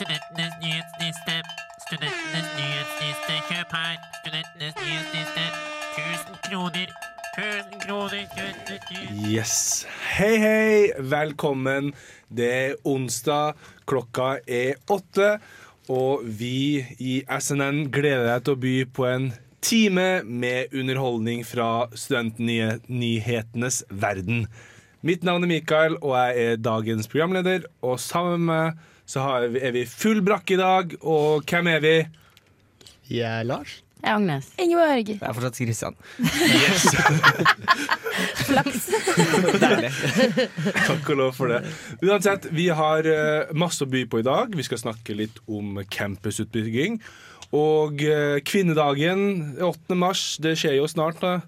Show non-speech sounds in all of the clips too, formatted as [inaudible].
Studentenes nyhetsliste. Studentenes nyhetsliste. Kjøp her. Studentenes nyhetsliste. 1000 kroner. 1000 kroner. Studentenes kroner. Yes. Hei, hei. Velkommen. Det er onsdag. Klokka er åtte. Og vi i SNN gleder deg til å by på en time med underholdning fra studentnyhetenes verden. Mitt navn er Mikael, og jeg er dagens programleder. Og sammen med så er vi full brakke i dag. Og hvem er vi? Jeg er Lars. Jeg er Agnes. Ingeborg. Jeg er fortsatt Kristian. Yes. [laughs] Flaks. Deilig. Takk og lov for det. Uansett, vi har eh, masse å by på i dag. Vi skal snakke litt om campusutbygging. Og eh, kvinnedagen 8. mars, det skjer jo snart. da.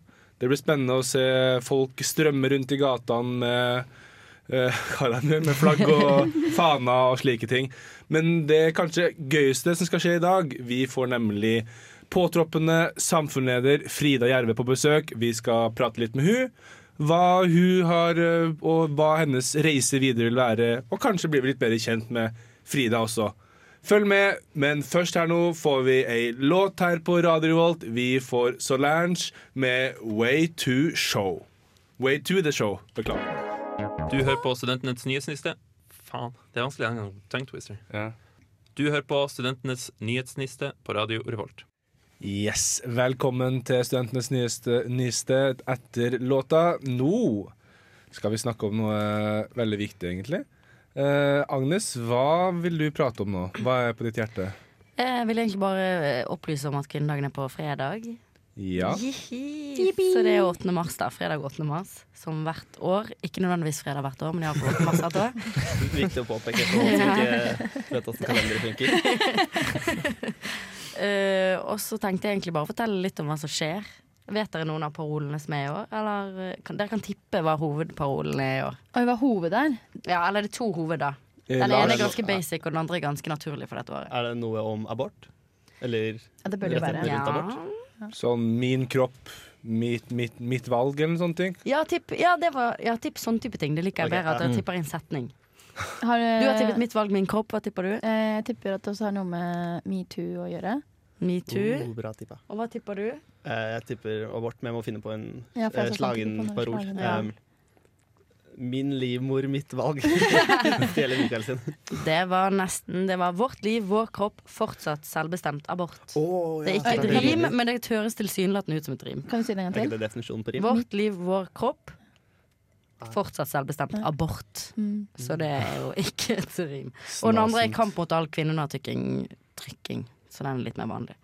Det blir spennende å se folk strømme rundt i gatene med eh, med flagg og [laughs] faner og slike ting. Men det kanskje gøyeste som skal skje i dag. Vi får nemlig påtroppende samfunnsleder Frida Jerve på besøk. Vi skal prate litt med hun hva hun har, eh, og hva hennes reise videre vil være. Og kanskje blir vi litt bedre kjent med Frida også. Følg med, men først her nå får vi ei låt her på Radio Revolt. Vi får Solange med Way to Show. Way to the show. Beklager. Du hører på Studentenes nyhetsniste. Faen, det er vanskelig en gang. Tongue twister. Ja. Du hører på Studentenes nyhetsniste på Radio Revolt. Yes, Velkommen til Studentenes nyeste, nyeste etter låta. Nå skal vi snakke om noe veldig viktig, egentlig. Eh, Agnes, hva vil du prate om nå? Hva er på ditt hjerte? Jeg vil egentlig bare eh, opplyse om at kvinnedagen er på fredag. Ja. Jihi. Så det er 8. mars, da. Fredag 8. mars. Som hvert år. Ikke nødvendigvis fredag hvert år, men jeg har på 8. mars hvert år. [laughs] Viktig å påpeke for folk som ikke vet hvordan kalendere funker. uh, [laughs] og så tenkte jeg egentlig bare å fortelle litt om hva som skjer. Vet dere noen av parolene som er i år? Eller eh, kan, dere kan tippe hva hovedparolen er i år. Oi, hva er hoved der? Ja, Eller det er to hoved, da. Eh, Den ene er ganske basic, og den andre er ganske naturlig for dette året. Er det noe om abort? Eller Ja, det bør det være. Rundt Ja, abort? Sånn min kropp, mitt, mitt, mitt valg, eller sånne ting. ja, tipp, ja, var, ja tipp sånn type ting. Det liker jeg bedre. At jeg tipper en setning. Har, Du har tippet mitt valg, min kropp. Hva tipper du? Eh, Jeg tipper at det også har noe med metoo å gjøre. Metoo. Oh, bra tippa. Og hva tipper du? Eh, Jeg tipper abort, men jeg må finne på en Ja, eh, sånn slagen parol. slagen, ja. Um, Min livmor, mitt valg. [laughs] Sin. Det var nesten. Det var vårt liv, vår kropp, fortsatt selvbestemt abort. Oh, Det er ikke et rim, men det høres tilsynelatende ut som et rim. Kan du si det en Er gang ikke til? det definisjonen på rim? Vårt liv, vår kropp, fortsatt selvbestemt abort. Mm. Så det er jo ikke et rim. Og den andre er kamp mot all kvinneundertrykking, trykking. Så den er litt mer vanlig.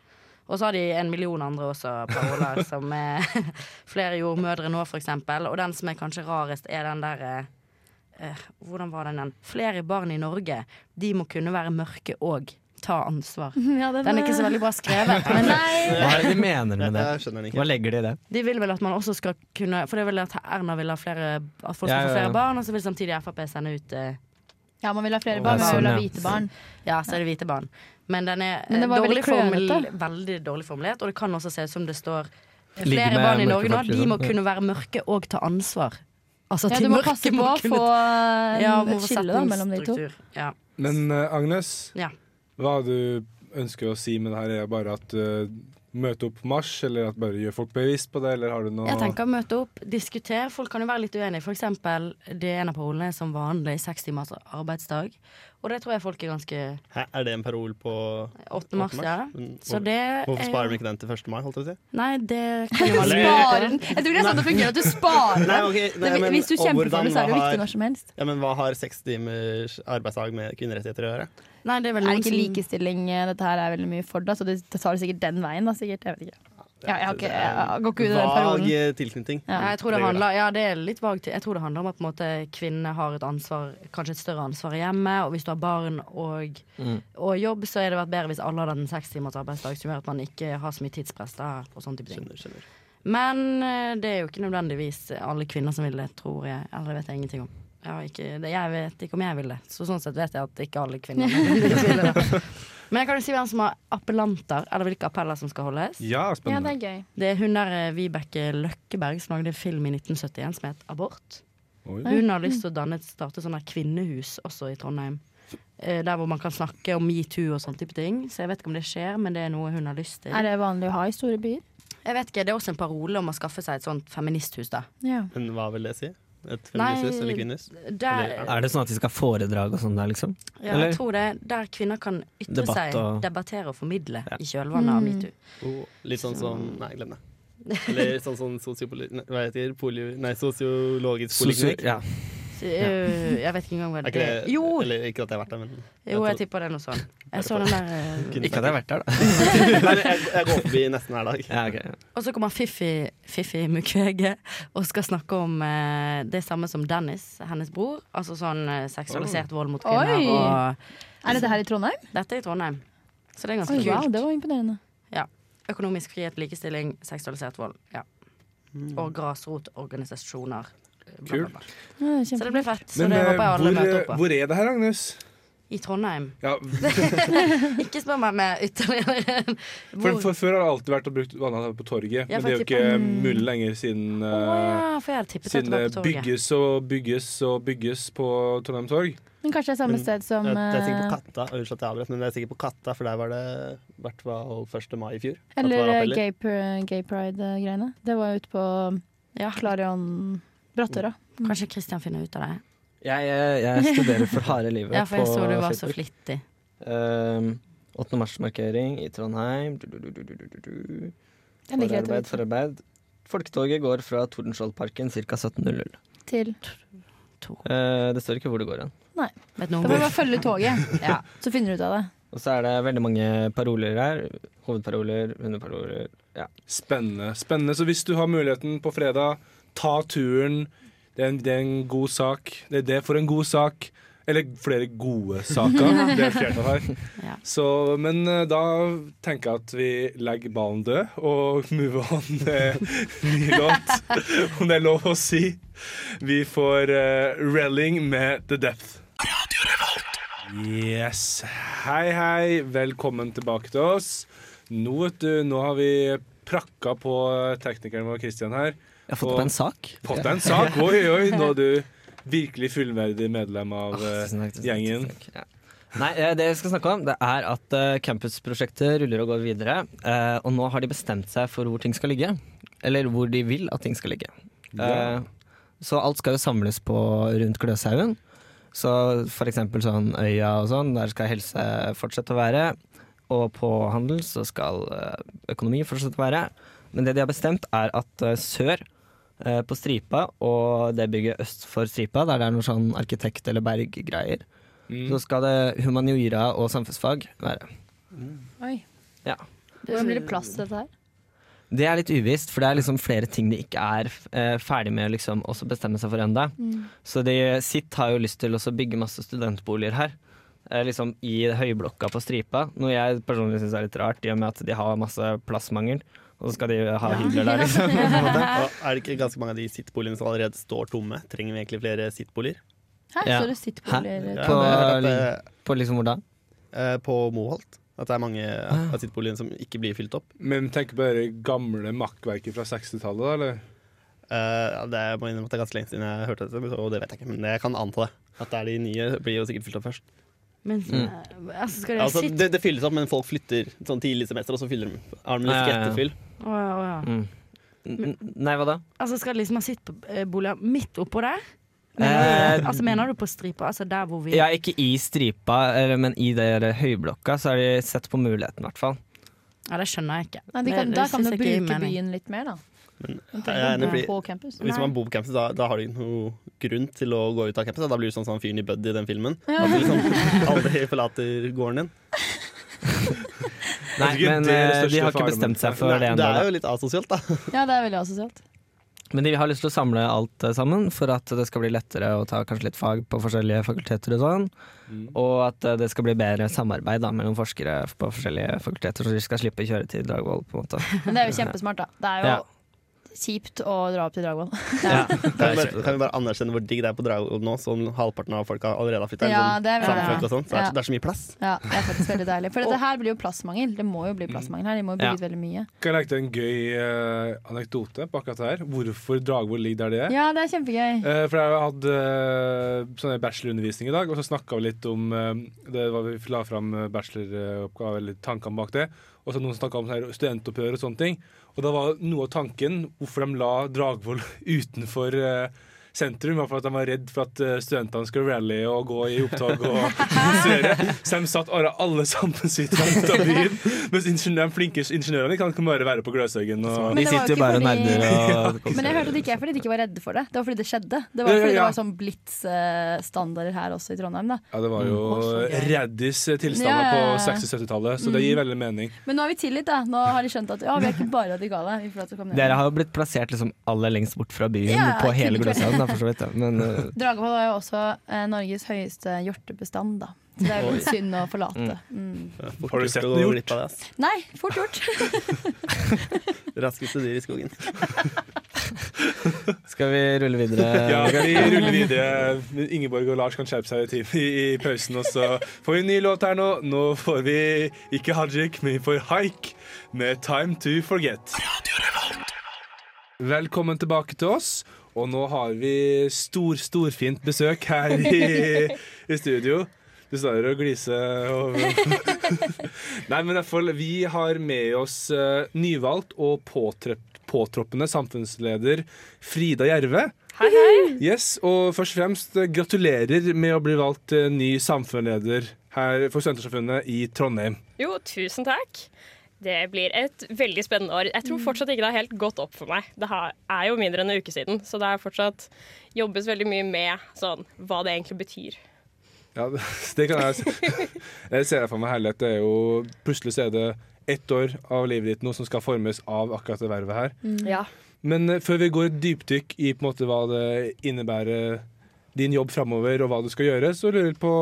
Og så har de en million andre også paroler, [laughs] som er [laughs] flere jordmødre nå, for eksempel. Og den som er kanskje rarest, er den der eh, Hvordan var den den? Flere barn i Norge, de må kunne være mørke og ta ansvar. [laughs] Ja, Den er ikke så veldig bra skrevet, men nei. Hva er det de mener med det? Den Hva legger de i det? de vil vel at man også skal kunne For det er vel at Erna vil ha flere At folk skal Ja, få ja, få flere barn, og så vil samtidig Frp sende ut eh, Ja, man vil ha flere barn, men man sånn, vil ha ja. hvite barn. Ja, så er det hvite barn. Men den er Men det var dårlig, veldig veldig dårlig formulert, og det kan også se ut som det står Flere med barn i Norge nå, de liksom. må kunne være mørke og ta ansvar. Altså, Ja, du må passe på å få ja, et skille da, mellom de to. Ja. Men eh, Agnes, Ja. hva du ønsker å si med det her, er bare at uh, møte opp på mars, eller at bare gjør folk bevisst på det, eller har du noe Jeg tenker møte opp, diskutere. Folk kan jo være litt uenige. For eksempel, det er en av parolene er som vanlig seks timers arbeidsdag. Og det tror jeg folk er ganske Hæ, er det en parol på 8. mars, ja. Så det Hvorfor er- sparer vi ikke den til 1. mai? holdt jeg på å si? Nei, det [laughs] kan jo man den. Jeg tror det er sånn det fungerer, at du sparer Nei, den. ok, nei, men- Hvis du kjemper for det, så er det jo viktig når som helst. Ja, men Hva har seks timers arbeidsdag med kvinnerettigheter å gjøre? Nei, det er Er det ikke likestilling eh, dette her er veldig mye for, da, så det det tar det sikkert den veien, da, sikkert. Jeg vet ikke. Ja, jeg, har ikke, jeg går ikke ut i den Vag eh, tilknytning. Ja. Jeg tror det handler Ja, det er litt vagt. Jeg tror det handler om at på en måte, kvinnene har et ansvar, kanskje et større ansvar i hjemmet. Og hvis du har barn og, Mm. og jobb, så er det vært bedre hvis alle hadde en seks timers arbeidsdag, som gjør at man ikke har så mye tidspress da, og sånne type ting. Skjønner, skjønner. Men eh, det er jo ikke nødvendigvis alle kvinner som vil det, tror jeg. Eller det vet jeg ingenting om. Jeg, ikke, det, jeg vet ikke om jeg vil det. Så sånn sett vet jeg at ikke alle kvinner vil det. [laughs] Men jeg kan jo si hvem som har appellanter, eller hvilke appeller som skal holdes. Ja, Ja, det er gøy. Det er hun der eh, Vibeke Løkkeberg som lagde en film i 1971 som het Abort. Oi. Hun har lyst til å danne, starte sånn der kvinnehus også i Trondheim. eh, der hvor man kan snakke om metoo og sånne type ting. Så jeg vet ikke om det skjer, men det er noe hun har lyst til. Er det vanlig å ha i store byer? Jeg vet ikke, Det er også en parole om å skaffe seg et sånt feministhus. da Ja. Men hva vil det si? Et feministhus eller kvinnehus? Der, Eller- Er det sånn at de skal ha foredrag og sånn der, liksom? ja, eller? jeg tror det er der kvinner kan ytre Debatt seg, og- debattere og formidle Ja. i kjølvannet av Mm. metoo. Oh, litt sånn som Nei, glem det. Eller sånn sånn sosiopoli... Nei, sosiologisk poliklinikk. ja. Øh, jeg vet ikke engang hva det er. det Jo, Eller ikke at jeg har vært der, men jo, jeg tror- tipper det er noe sånn. Jeg så den der uh... Ikke at jeg har vært der, da. [laughs] Nei, jeg, jeg går forbi nesten hver dag. Ja, ok. Og så kommer Fiffi, Fiffi Mukwege og skal snakke om uh, det samme som Dennis, hennes bror. Altså sånn uh, seksualisert vold mot kvinner. Oi. Og Er dette her i Trondheim? dette er i Trondheim. Så det er ganske Oi, wow, det var imponerende. Økonomisk frihet, likestilling, seksualisert vold. Ja. Mm. Og grasrotorganisasjoner. Kult. Ja, Så det blir fett. Så Men det eh, håper jeg alle hvor, møter opp på. hvor er det her, Agnes? I Trondheim. Ja, [laughs] Ikke spør meg med ytterligere for, hvor. for Før har det alltid vært å bruke vannet på torget, Ja, men det er jo ikke mm. mulig lenger siden eh, at Siden det bygges og bygges og bygges på Trondheim torg. Men kanskje det er samme Men sted som Jeg, jeg er sikker på eh, Katta, unnskyld at jeg avbrøt, men jeg er sikker på Katta, for der var det hvert fall 1. mai i fjor. Eller eh, gay, gay pride-greiene. Det var ute på Ja, Klarion Brattøra. kanskje Kristian finner ut av det. Jeg, jeg, jeg [laughs] studerer for harde livet Ja, for jeg på så du var så flittig. Um, 8. mars-markering i Trondheim. Du, du, du, du, du, du, du. Forarbeid, forarbeid. Folketoget går fra Tordenskjoldparken ca. 17.00. Til. Eh, det står ikke hvor det går hen. Vet Da noen bare følge toget, [laughs] Ja. så finner du ut av det. Og så er det veldig mange paroler her. Hovedparoler, hundeparoler. Ja. Spennende. Spennende. Så hvis du har muligheten på fredag, ta turen. Det er en, det er en god sak. Det er det for en god sak. Eller flere gode saker. [laughs] Det er flertall her. Ja. Så, men eh, da tenker jeg at vi legger ballen død og [laughs] move on med ny låt, [laughs] om det er lov å si. Vi får uh, Relling med The Depth. Yes. Hei, hei. Velkommen tilbake til oss. Nå, vet du, nå har vi prakka på teknikeren vår Christian her. Jeg har fått deg en sak. Fått deg en sak. [laughs] Oi, oi, nå er du virkelig fullverdig medlem av oh, tusen takk, tusen takk, gjengen. tusen takk. Ja. Nei, eh, det jeg skal snakke om, det er at eh, campusprosjektet ruller og går videre. og nå har de bestemt seg for hvor ting skal ligge. Eller hvor de vil at ting skal ligge. Ja. Så alt skal jo samles på rundt Gløshaugen. Så for eksempel sånn Øya og sånn, der skal helse fortsette å være. Og på handel så skal økonomi fortsette å være. Men det de har bestemt, er at sør på Stripa og det bygget øst for Stripa, der det er noe sånn arkitekt- eller berggreier, Mm. så skal det humaniora og samfunnsfag være. Oi. Ja. Hvordan blir det plass til dette her? Det er litt uvisst, for det er liksom flere ting de ikke er eh, ferdig med å liksom, også bestemme seg for ennå. Så de, sitt har jo lyst til å bygge masse studentboliger her. Eh, liksom I høyblokka på Stripa. Noe jeg personlig syns er litt rart, i og med at de har masse plassmangel. Og så skal de ha hybler der, [laughs] liksom. [laughs] er det ikke ganske mange av de sittboligene som allerede står tomme? Trenger vi egentlig flere sittboliger? Her Ja. står det sittboliger. Ja, På- at, På liksom hvor da? eh, på Moholt. At det er mange Ah. av sittboligene som ikke blir fylt opp. Men tenk på det gamle makkverket fra 60-tallet, da, eller? Uh, det, at det er ganske lenge siden jeg hørte dette, og det vet jeg ikke. Men jeg kan anta det. At det er de nye blir jo sikkert fylt opp først. Men Mm. eh, altså, skal de ha Altså, det, det fylles opp, men folk flytter sånn tidlig semester, og så fyller de. Har de litt Ja, ja, ja. etterfyll? Å, ja, å, ja. Mm. N- Nei, hva da? Altså, skal liksom ha sittboliger midt oppå der? Mener du. Eh, altså, mener du på stripa? Altså der hvor vi Ja, ikke i Stripa, eller- men i det der høyblokka, så har de sett på muligheten, i hvert fall. Ja, det skjønner jeg ikke. Nei, de kan, Det- da kan du jeg ikke gir bruke mening. byen litt mer, da. Men Man jeg er enig, ikke fordi på campus. hvis man bor på campus, da, da har du ikke noe grunn til å gå ut av campus. Da blir du sånn som han fyren i Buddy i den filmen. Ja. At du liksom [laughs] aldri forlater gården din. [laughs] Nei, men eh, de har ikke bestemt seg for det ennå. det er jo litt asosialt, da. [laughs] Ja, det er veldig asosialt. Men de har lyst til å samle alt eh, sammen for at det skal bli lettere å ta kanskje litt fag på forskjellige fakulteter og sånn. Mm. Og at eh, det skal bli bedre samarbeid da, mellom forskere på forskjellige fakulteter, så de skal slippe kjøretid i Dragvoll, på en måte. Men det er jo kjempesmart, da. Det er jo Ja. Kjipt å dra opp til Dragvoll. [laughs] Ja. [laughs] Kan vi, bare, kan vi bare anerkjenne hvor digg det er på Dragvoll nå, som halvparten av folka allerede har flytta? Ja, det er veldig sånt, så det, Ja. er, det er så mye plass. Ja, det er faktisk veldig deilig. For [laughs] dette her blir jo plassmangel. Det må jo bli plassmangel her. De må jo bygge Ja. veldig mye. Kan jeg legge til en gøy uh, anekdote på akkurat det her? Hvorfor Dragvoll ligger der det er? Ja, det er kjempegøy. Uh, for jeg hadde uh, sånn bachelorundervisning i dag, og så snakka vi litt om eh, det var Vi la fram bacheloroppgaver bacheloroppgave, eller tankene bak det. Og så noen snakka om sånn studentopphør og sånne ting. Og da var noe av tanken hvorfor de la Dragvoll [laughs] utenfor eh, sentrum, var for at de var redd for at eh, studentene skulle rally og gå i opptog og [laughs] demonstrere. Så de satt alle, alle samfunnsyterne ut av byen. Mens ingeniør, de flinke ingeniørene kan ikke bare være på Gløshaugen. Og, De sitter jo bare og fordi- nerder og Men jeg hørte det ikke er fordi de ikke var redde for det. Det var fordi det skjedde. Det var fordi Ja. det var sånn blitz-standarder her også i Trondheim. da ja, det var jo gøy. Raddis tilstander på 60-70-tallet, så det gir veldig mening. Men nå har vi tillit, da. Nå har de skjønt at ja, vi er ikke bare radikale. Dere har jo blitt plassert liksom aller lengst bort fra byen Ja, på hele kunne Gløshaugen, da, for så vidt. Ja. Men uh... [laughs] Dragvoll har jo også eh, Norges høyeste hjortebestand, da. Så det er jo litt synd å forlate. Mm. Har du sett noe det. Nei, fort gjort. [laughs] [laughs] Raskeste dyr i skogen. skal vi rulle videre? Ja, vi ruller videre. Ingeborg og Lars kan skjerpe seg i, i, i pausen. Og så får vi en ny låt her nå. Nå får vi ikke Hajik, men vi får Haik med 'Time to Forget'. Velkommen tilbake til oss. Og nå har vi stor, storfint besøk her i, i studio. Du står der og gliser og [laughs] Nei, men i hvert fall, vi har med oss eh, nyvalgt og påtroppende samfunnsleder Frida Jerve. Hei, hei. Yes, og først og fremst eh, gratulerer med å bli valgt eh, ny samfunnsleder her for Studentersamfunnet i Trondheim. Jo, tusen takk. Det blir et veldig spennende år. Jeg tror fortsatt ikke det har helt gått opp for meg. Det er jo mindre enn en uke siden, så det er fortsatt jobbes veldig mye med sånn, hva det egentlig betyr. Ja, [laughs] det, kan jeg se. [laughs] Jeg ser det for meg herlig Det er jo Plutselig så er det ett år av livet ditt nå som skal formes av akkurat det vervet her. Ja. Men eh, før vi går et dypdykk i på en måte hva det innebærer din jobb framover, og hva du skal gjøre, så lurer jeg på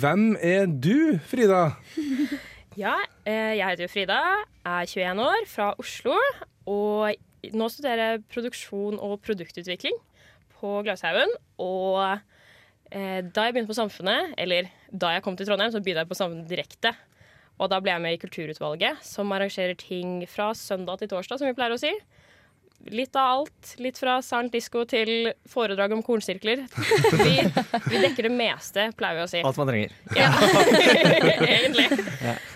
Hvem er du, Frida? [laughs] ja eh, jeg heter Frida, er 21 år, fra Oslo. Og nå studerer jeg produksjon og produktutvikling på Glashaugen. Og eh, da jeg begynte på Samfunnet, eller da jeg kom til Trondheim, så begynte jeg på Samfunnet direkte. Og da ble jeg med i Kulturutvalget, som arrangerer ting fra søndag til torsdag, som vi pleier å si. Litt av alt. Litt fra Sarnt disko til foredrag om kornsirkler. Vi, vi dekker det meste, pleier vi å si. Alt man trenger. Ja, [laughs] egentlig.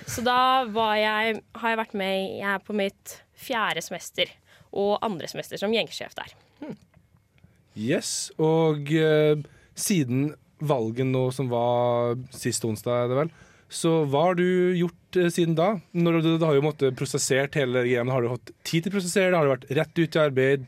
Så da var jeg, har jeg vært med Jeg er på mitt fjerde semester og andre semester som gjengsjef der. Yes, og uh, siden valget nå som var sist onsdag, er det vel, så hva har du gjort eh, siden da? Når du, har jo måttet prosessert hele greia, har du hatt tid til å prosessere det? Har du vært rett ut i arbeid?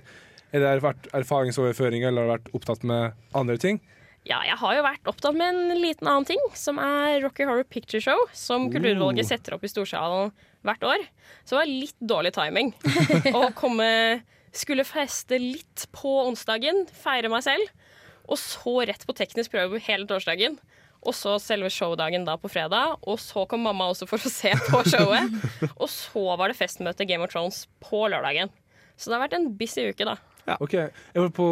Eller har det vært erfaringsoverføring, eller har du vært opptatt med andre ting? Ja, jeg har jo vært opptatt med en liten annen ting, som er Rocky Horror Picture Show, som Kulturutvalget setter opp i Storsalen hvert år. Så det var litt dårlig timing [laughs] å komme Skulle feste litt på onsdagen, feire meg selv, og så rett på teknisk prøve hele torsdagen. Og så selve showdagen da på fredag, og så kom mamma også for å se på showet. [laughs] Og så var det festmøte Game of Thrones på lørdagen. Så det har vært en busy uke, da. Ok, jeg var på,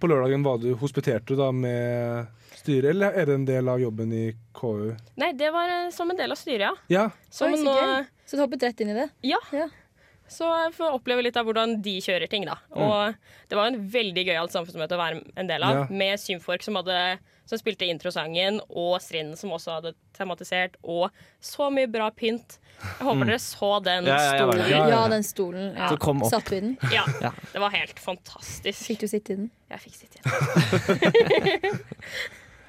på lørdagen var du hospiterte da med styret, eller er det en del av jobben i KU? Nei, det var eh, som en del av styret, ja. Ja, Oi, så nå. Så du hoppet rett inn i det? Ja. Ja. Så jeg får oppleve litt av hvordan de kjører ting, da. Og det var en veldig gøyalt samfunnsmøte å være en del av, Ja. med Symfork som, hadde, som spilte introsangen, og Strind, som også hadde tematisert, og så mye bra pynt. Jeg håper dere så den Ja, stolen. Ja, ja. Ja, den stolen. Ja. Så kom opp. Satt du i den? Ja, Ja. det var helt fantastisk. Fikk du sitte i den? Jeg fikk sitte i den.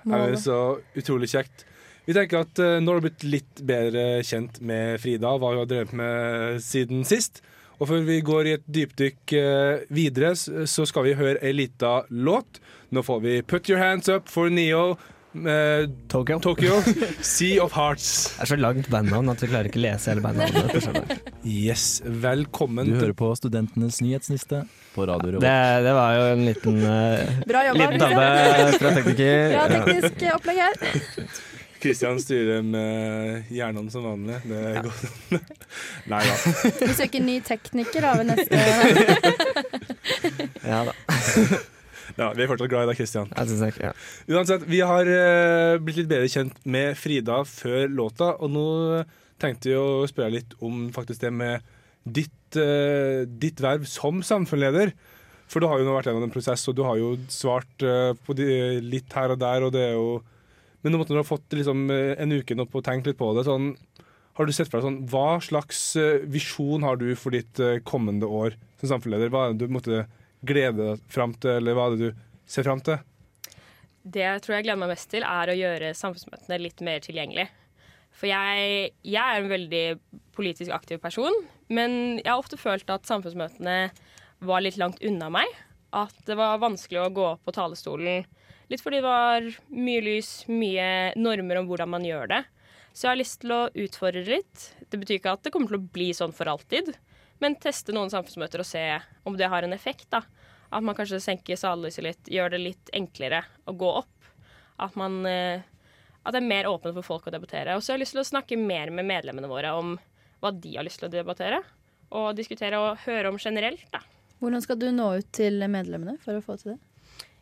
[laughs] det er så utrolig kjekt. Vi tenker at eh, nå har du blitt litt bedre kjent med Frida, hva hun har drevet med siden sist. Og før vi går i et dypdykk eh, videre, så skal vi høre ei lita låt. Nå får vi Put Your Hands Up for Neo med Tokyo. Tokyo. [laughs] Sea of Hearts. Det er så langt bandnavn at vi klarer ikke lese hele bandnavnet. [laughs] Yes, velkommen. Du hører på Studentenes nyhetsliste på Radio Det, Revolt. det var jo en liten, uh, Bra jobba. liten tabbe fra tekniker. Bra Ja. teknisk opplegg her. Kristian styrer med hjernene som vanlig. Det er godt. [laughs] Nei da. Vi søker ny tekniker da ved neste Ja da. [laughs] Ja, vi er fortsatt glad i deg, Kristian. Ja. Uansett, vi har eh, blitt litt bedre kjent med Frida før låta, og nå tenkte vi å spørre litt om faktisk det med ditt, eh, ditt verv som samfunnsleder. For du har jo nå vært gjennom en prosess, og du har jo svart eh, på de, litt her og der, og det er jo Men nå måtte du ha fått liksom, eh, en uke nå på å tenke litt på det. Sånn, har du sett for deg sånn Hva slags eh, visjon har du for ditt eh, kommende år som samfunnsleder? Hva er det du måtte glede deg fram til, eller hva er det du ser fram til? Det jeg tror jeg gleder meg mest til, er å gjøre samfunnsmøtene litt mer tilgjengelig. For jeg, jeg er en veldig politisk aktiv person, men jeg har ofte følt at samfunnsmøtene var litt langt unna meg. At det var vanskelig å gå opp på talerstolen. Litt fordi det var mye lys, mye normer om hvordan man gjør det. Så jeg har lyst til å utfordre litt. Det betyr ikke at det kommer til å bli sånn for alltid, men teste noen samfunnsmøter og se om det har en effekt. da. At man kanskje senker salelyset litt, gjør det litt enklere å gå opp. At man eh, at det er mer åpent for folk å debattere. Og så har jeg lyst til å snakke mer med medlemmene våre om hva de har lyst til å debattere. Og diskutere og høre om generelt, da. Hvordan skal du nå ut til medlemmene for å få til det?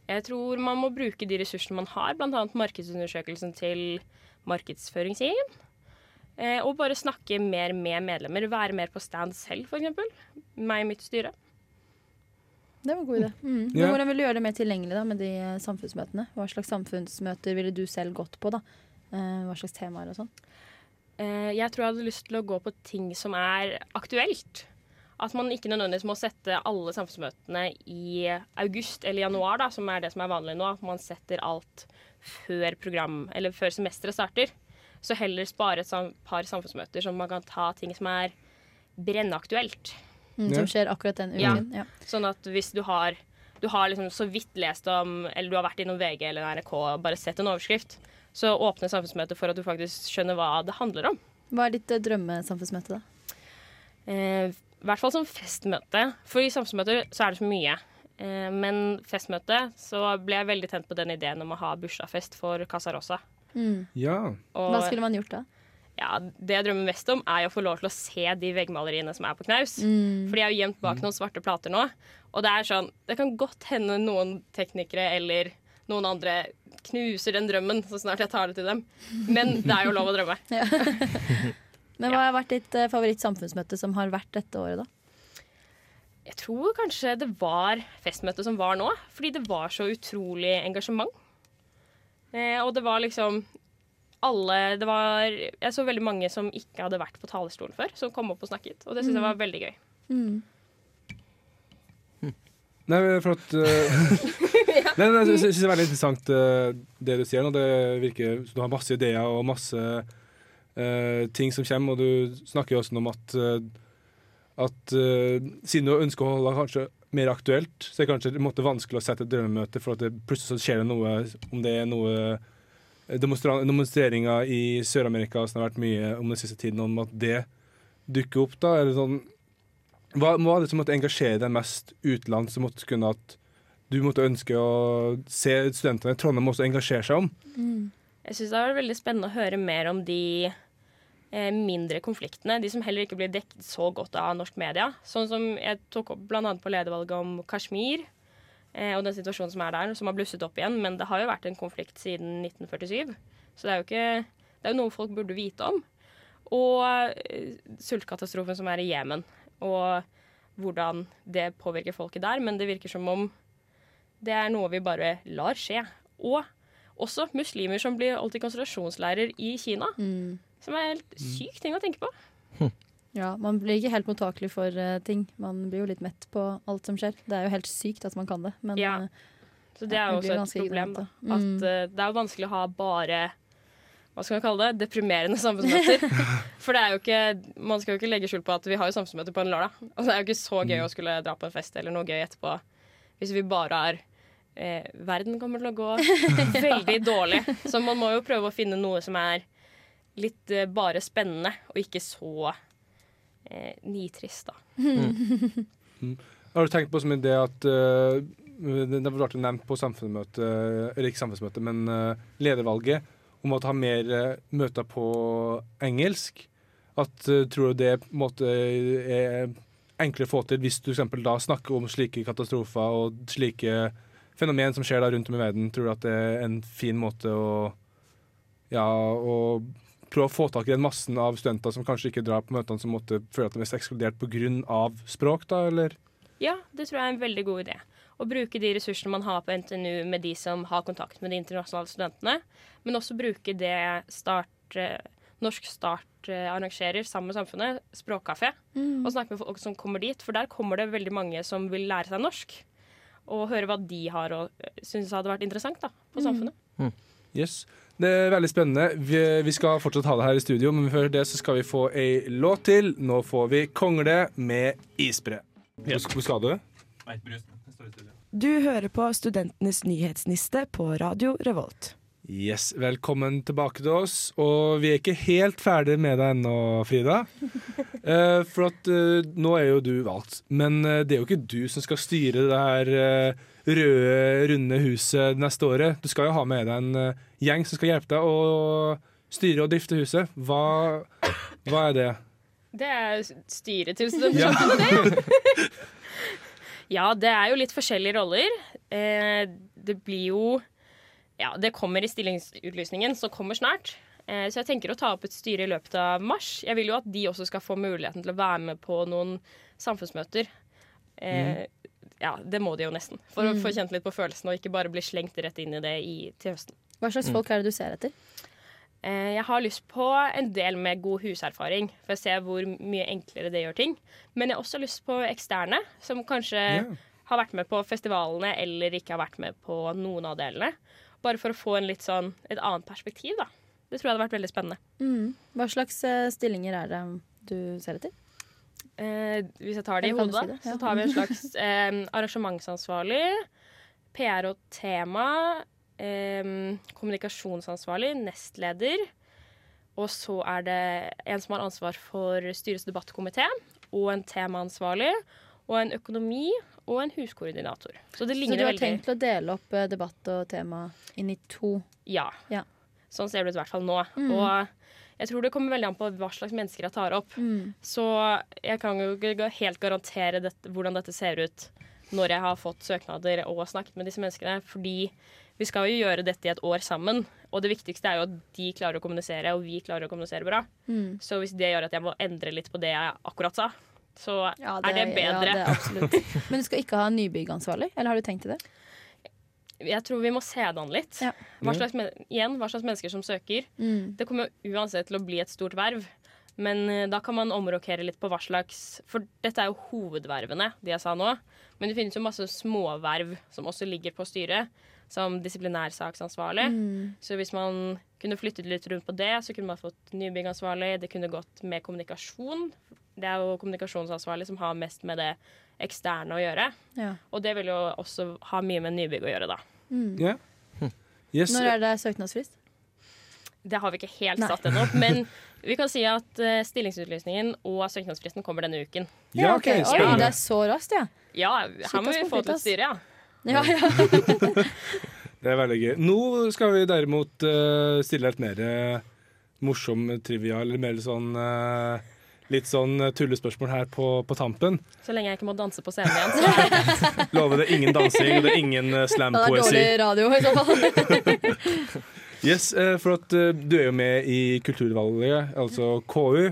Jeg tror man må bruke de ressursene man har, bl.a. markedsundersøkelsen til markedsføringssiden. Eh, og bare snakke mer med medlemmer. Være mer på stand selv, f.eks. Meg og mitt styre. Det var en god idé. Mm. Men Ja. Hvordan vil du gjøre det mer tilgjengelig da, med de eh, samfunnsmøtene? Hva slags samfunnsmøter ville du selv gått på? da? Eh, hva slags temaer og sånn? Eh, jeg tror jeg hadde lyst til å gå på ting som er aktuelt. At man ikke nødvendigvis må sette alle samfunnsmøtene i august eller januar, da, som er det som er vanlig nå. At man setter alt før program, eller før semesteret starter. Så heller spare et sam par samfunnsmøter som man kan ta ting som er brennaktuelt. Mm, Som skjer akkurat den Ja. uken? Ja. Sånn at hvis du har du har liksom så vidt lest om, eller du har vært innom VG eller NRK og bare sett en overskrift, så åpner samfunnsmøtet for at du faktisk skjønner hva det handler om. Hva er ditt eh, drømmesamfunnsmøte, da? Eh, I hvert fall som festmøte. For i samfunnsmøter så er det så mye. Eh, men festmøte så ble jeg veldig tent på den ideen om å ha bursdagsfest for Casa Rosa. Mm. Ja. Og Hva skulle man gjort da? ja, det jeg drømmer mest om, er å få lov til å se de veggmaleriene som er på knaus. Mm. For de er jo gjemt bak noen svarte plater nå. Og det er sånn, det kan godt hende noen teknikere eller noen andre knuser den drømmen så snart jeg tar det til dem. Men det er jo lov å drømme. [laughs] Men hva har vært ditt eh, favoritt-samfunnsmøte som har vært dette året, da? Jeg tror kanskje det var festmøtet som var nå, fordi det var så utrolig engasjement. Eh, og det var liksom alle det var, Jeg så veldig mange som ikke hadde vært på talerstolen før, som kom opp og snakket. Og det syns jeg var veldig gøy. Mm. Nei, for at uh, Nei, nei, Jeg syns det er veldig interessant uh, det du sier nå. Det virker som du har masse ideer og masse uh, ting som kommer, og du snakker jo også om at uh, at uh, siden du ønsker å holde kanskje mer aktuelt, så er det kanskje måte vanskelig å sette et drømmemøte, for at det plutselig så skjer det noe, om det er noe demonstreringer i Sør-Amerika som har vært mye om den siste tiden, om at det dukker opp, da? Eller sånn hva, var er det som måtte engasjere deg mest utenlands, som måtte kunne at du måtte ønske å se studentene i Trondheim også engasjere seg om? Jeg syns det har vært veldig spennende å høre mer om de eh, mindre konfliktene. De som heller ikke blir dekket så godt av norsk media. Sånn som jeg tok opp bl.a. på ledervalget om Kashmir. Eh, og den situasjonen som er der, som har blusset opp igjen. Men det har jo vært en konflikt siden 1947. Så det er jo ikke Det er jo noe folk burde vite om. Og eh, sultkatastrofen som er i Jemen. Og hvordan det påvirker folket der. Men det virker som om det er noe vi bare lar skje. Og også muslimer som blir holdt i konsentrasjonsleirer i Kina. Mm. Som er helt syk ting å tenke på. Ja, Man blir ikke helt mottakelig for uh, ting. Man blir jo litt mett på alt som skjer. Det er jo helt sykt at man kan det, men Ja. eh, Så det er jo også et problem. Da. At Mm. eh, det er jo vanskelig å ha bare hva skal man kalle det? Deprimerende samfunnsmøter. [laughs] For det er jo ikke, man skal jo ikke legge skjul på at vi har jo samfunnsmøter på en lørdag. Og det er jo ikke så gøy å skulle dra på en fest eller noe gøy etterpå hvis vi bare har eh, Verden kommer til å gå [laughs] veldig dårlig. Så man må jo prøve å finne noe som er litt eh, bare spennende, og ikke så eh, nitrist, da. Har du tenkt på som en idé at uh, det det ble nevnt på samfunnsmøte, eller ikke samfunnsmøte, men uh, ledervalget, om å ha mer eh, møter på engelsk. At eh, Tror du det på en måte er enklere å få til hvis du for eksempel da snakker om slike katastrofer og slike fenomen som skjer da rundt om i verden? Tror du at det er en fin måte å ja, å prøve å få tak i den massen av studenter som kanskje ikke drar på møtene, som måtte føle at de er ekskludert pga. språk, da, eller? Ja, det tror jeg er en veldig god idé. Å bruke de ressursene man har på NTNU med de som har kontakt med de internasjonale studentene, men også bruke det start, eh, Norsk Start eh, arrangerer sammen med samfunnet, Språkkafé, Mm. og snakke med folk som kommer dit. For der kommer det veldig mange som vil lære seg norsk. Og høre hva de har og syns hadde vært interessant da, på Mm. samfunnet. Yes. Det er veldig spennende. Vi, vi skal fortsatt ha det her i studio, men før det så skal vi få ei låt til. Nå får vi 'Kongle' med isbre. Hvor, skal du? Nei, står i. Du hører på Studentenes nyhetsniste på Radio Revolt. Yes, Velkommen tilbake til oss. Og vi er ikke helt ferdig med deg ennå, Frida. [laughs] Eh, for at eh, nå er jo du valgt. Men eh, det er jo ikke du som skal styre det her røde, runde huset neste året. Du skal jo ha med deg en eh, gjeng som skal hjelpe deg å styre og drifte huset. Hva, hva er det? Det er styret til studentsamfunnet, det. ja, det er jo litt forskjellige roller. Eh, det blir jo Ja, det kommer i stillingsutlysningen, som kommer snart. Eh, så jeg tenker å ta opp et styre i løpet av mars. Jeg vil jo at de også skal få muligheten til å være med på noen samfunnsmøter. Eh, Ja, det må de jo nesten. For å Mm. få kjent litt på følelsen og ikke bare bli slengt rett inn i det i, til høsten. Hva slags folk er det du ser etter? Eh, Jeg har lyst på en del med god huserfaring, for å se hvor mye enklere det gjør ting. Men jeg har også lyst på eksterne, som kanskje yeah. har vært med på festivalene eller ikke har vært med på noen av delene. Bare for å få en litt sånn, et annet perspektiv, da. Det tror jeg hadde vært veldig spennende. Mm. Hva slags eh, stillinger er det du ser etter? Eh, hvis jeg tar det i hodet, si det? så tar vi en [laughs] slags eh, arrangementsansvarlig, PR og tema, eh, kommunikasjonsansvarlig, nestleder. Og så er det en som har ansvar for styrets debattkomité, og en temaansvarlig, og en økonomi og en huskoordinator. Så det Så du har veldig tenkt å dele opp eh, debatt og tema inn i to? Ja. Ja. Sånn ser det ut i hvert fall nå. Mm. Og jeg tror det kommer veldig an på hva slags mennesker jeg tar opp. Mm. Så jeg kan jo ikke helt garantere dette, hvordan dette ser ut når jeg har fått søknader og snakket med disse menneskene. Fordi vi skal jo gjøre dette i et år sammen. Og det viktigste er jo at de klarer å kommunisere, og vi klarer å kommunisere bra. Mm. Så hvis det gjør at jeg må endre litt på det jeg akkurat sa, så Ja, er det Ja, bedre. det er. [laughs] Men du skal ikke ha nybyggansvarlig, eller har du tenkt til det? Jeg tror vi må se det an litt. Ja. Hva slags, men- igjen, hva slags mennesker som søker. Mm. Det kommer jo uansett til å bli et stort verv. Men eh, da kan man omrokere litt på hva slags For dette er jo hovedvervene, de jeg sa nå. Men det finnes jo masse småverv som også ligger på styret. Som disiplinærsaksansvarlig. Mm. Så hvis man kunne flyttet litt rundt på det, så kunne man fått nybyggansvarlig. Det kunne gått med kommunikasjon. Det er jo kommunikasjonsansvarlig som har mest med det eksterne å gjøre. Ja. Og det vil jo også ha mye med nybygg å gjøre, da. Mm. Ja. Yes. Når er det søknadsfrist? Det har vi ikke helt Nei. satt ennå. Men vi kan si at uh, stillingsutlysningen og søknadsfristen kommer denne uken. Ja, OK. Oi, det er så raskt, ja. Ja, her må vi få til styret, styre, ja. Ja, ja. [laughs] Det er veldig gøy. Nå skal vi derimot uh, stille et mer uh, morsom trivia, eller mer sånn eh, Litt sånn eh, tullespørsmål her på, på tampen. Så lenge jeg ikke må danse på scenen igjen, er. [laughs] Lover det ingen dansing, og det er ingen slampoesi. Det er dårlig radio i så fall. [laughs] Yes, eh, for at eh, du er jo med i Kulturvalget, altså KU.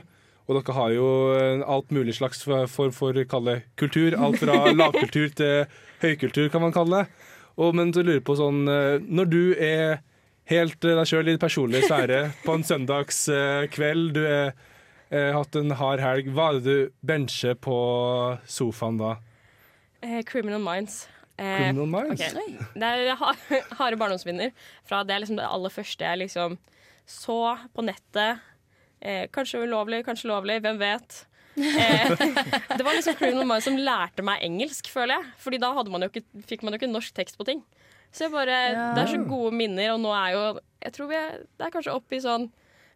Og dere har jo eh, alt mulig slags form for, for kalle kultur. Alt fra [laughs] lavkultur til høykultur, kan man kalle det. Og, men så lurer på sånn eh, Når du er helt eh, deg sjøl i din personlige sfære på en søndagskveld, du har eh, hatt en hard helg, hva er det du bencher på sofaen da? Eh, Criminal Minds. Eh, Criminal Minds? Okay. Det er [laughs] harde barndomsminner. Fra det er liksom det aller første jeg liksom så på nettet. Eh, kanskje ulovlig, kanskje lovlig, hvem vet. Eh, [laughs] det var liksom Criminal Minds som lærte meg engelsk, føler jeg. Fordi da hadde man jo ikke, fikk man jo ikke norsk tekst på ting. Så jeg bare, Ja. Det er så gode minner, og nå er jo Jeg tror vi er, det er kanskje oppe i sånn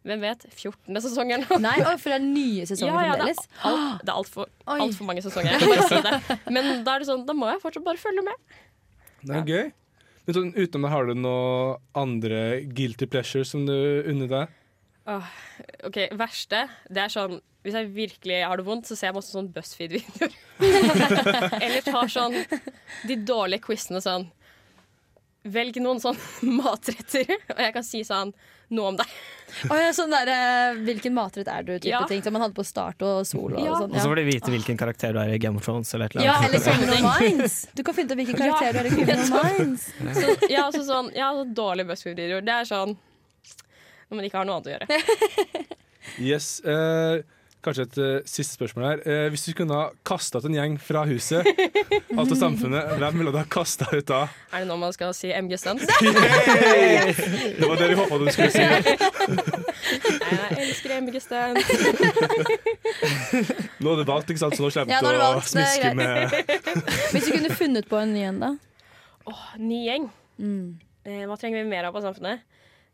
hvem vet, 14. sesongen. [laughs] Nei, oi, for det er nye sesonger Ja, ja, det fremdeles. alt, det er altfor Oi. alt for mange sesonger. [laughs] Jeg kan bare si det. Men da er det sånn, da må jeg fortsatt bare følge med. Det er gøy. Men sånn, utenom det, har du noen andre guilty pleasures som du unner deg? Åh, OK, verste Det er sånn Hvis jeg virkelig har det vondt, så ser jeg masse sånn BuzzFeed-videoer. [laughs] Eller tar sånn de dårlige quizene sånn Velg noen sånn matretter, og jeg kan si sånn noe om deg. Oh, ja, sånn der, uh, Hvilken matrett er du? type Ja. ting Som man hadde på Start og Solo. Og, Ja. sånn, Og så får de vite hvilken karakter du er i Game of Thrones. Eller et eller ja, eller Criminal Minds. Du kan finne ut hvilken karakter du er i Criminal [laughs] Minds. Så, ja, så sånn, ja, så dårlige BuzzFeed-videoer. Det er sånn når man ikke har noe annet å gjøre. [laughs] Yes. eh, kanskje et uh, siste spørsmål her. Uh, hvis du kunne ha kasta ut en gjeng fra huset, [laughs] altså samfunnet, hvem ville du ha kasta ut da? Er det nå man skal si MG Stunts? [laughs] Det var det vi håpa du skulle si. [laughs] Nei, jeg elsker MG Stunts. Nå er det valgt, ikke sant? så nå slipper Ja, du er å smiske med Hvis du kunne funnet på en ny en, da? Åh, ny gjeng. Mm. Eh, hva trenger vi mer av på Samfunnet?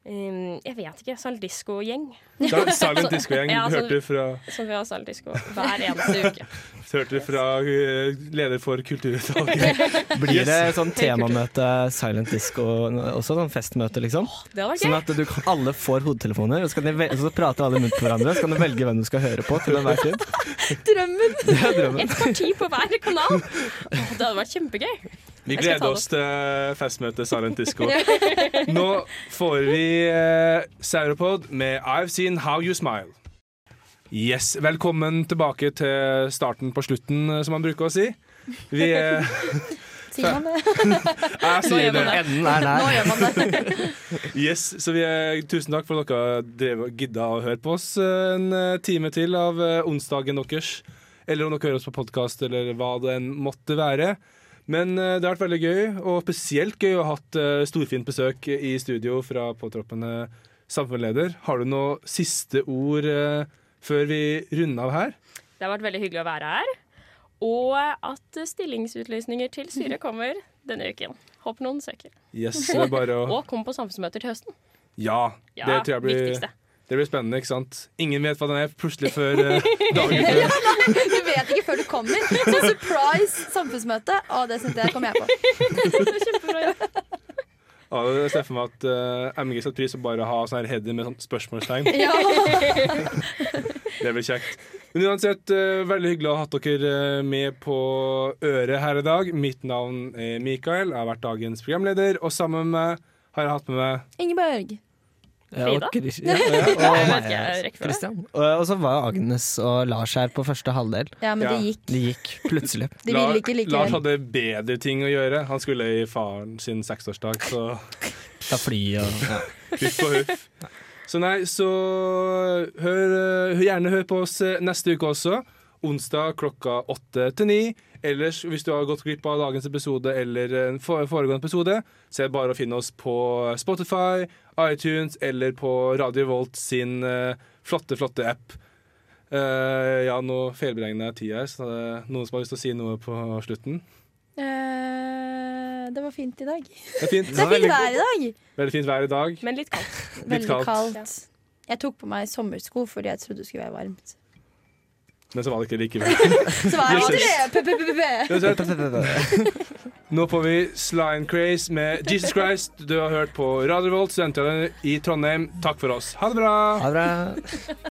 Um, jeg vet ikke. Saldisko-gjeng. Silent Disco-gjeng. Ja, Du sånn- fra, Som vi har Saldisko hver eneste uke. [laughs] hørte du fra eh, leder for kulturutvalget. [laughs] Blir det sånn temamøte, silent disco, også sånn festmøte, liksom? Det hadde Sånn at du, alle får hodetelefoner, og så, kan de, vel- så prater alle rundt på hverandre. Så kan du velge hvem du skal høre på til enhver tid. Drømmen! [laughs] Drømmen. Et parti på hver kanal. Det hadde vært kjempegøy. Vi gleder oss til festmøtet Silent Disco. [laughs] Nå får vi eh, Sauropod med I've Seen How You Smile. Yes, Velkommen tilbake til starten på slutten, eh, som man bruker å si. Vi eh, [laughs] [laughs] Sier man det? Jeg sier det. Enden er Nå der. gjør man det. Yes, så vi er, Tusen takk for at dere drev, gidda å høre på oss en time til av onsdagen deres. Eller om dere hører oss på podkast, eller hva det enn måtte være. Men eh, det har vært veldig gøy, og spesielt gøy å ha hatt eh, storfint besøk i studio fra påtroppende samfunnsleder. Har du noe siste ord eh, før vi runder av her? Det har vært veldig hyggelig å være her. Og at stillingsutlysninger til styret [laughs] kommer denne uken. Håper noen søker. Yes, det er bare å [laughs] Og kom på samfunnsmøter til høsten. Ja, Ja, det tror jeg blir, viktigste. Det blir spennende, ikke sant? Ingen vet hva den er plutselig før eh, [laughs] dagen før. Du vet ikke før du kommer. Så surprise samfunnsmøte. Å, det syns jeg kommer jeg på. Kjempebra. Ja, jeg ser for meg at uh, MG setter pris på bare å ha sånn her header med sånn spørsmålstegn. Ja. [laughs] Det blir kjekt. Men uansett, uh, veldig hyggelig å ha hatt dere eh, med på øret her i dag. Mitt navn er Mikael, jeg har vært dagens programleder, og sammen med meg har jeg hatt med meg Ingeborg. Ja, Frida? og ja, ja, og. Christian. Og, og så var Agnes og Lars her på første halvdel. Ja, men Ja. det gikk. Det gikk plutselig. [laughs] De ville ikke Lars hadde bedre ting å gjøre. Han skulle i faren sin seksårsdag, så [laughs] Ta fly og ja. [laughs] huff og huff. Så nei, så hør, eh, gjerne hør på oss eh, neste uke også. Onsdag klokka åtte til ni. Ellers, hvis du har gått glipp av dagens episode eller en foregående episode, så er det bare å finne oss på Spotify, iTunes eller på Radio Volt sin eh, flotte, flotte app. Uh, ja, nå feilberegner jeg tida her, så det er noen som har lyst til å si noe på slutten. Uh, det var fint i dag. Det er fint. Det er fint vær i dag. Veldig fint vær i dag. Men litt kaldt. Litt Veldig kaldt. kaldt. Jeg tok på meg sommersko fordi jeg trodde det skulle være varmt. Men så var det ikke likevel. [laughs] Så var det. [laughs] Uansett, [laughs] Nå får vi Slime Craze med Jesus Christ. Du har hørt på Radio Volt, studentradioen i Trondheim. Takk for oss. Ha det bra! Ha det bra.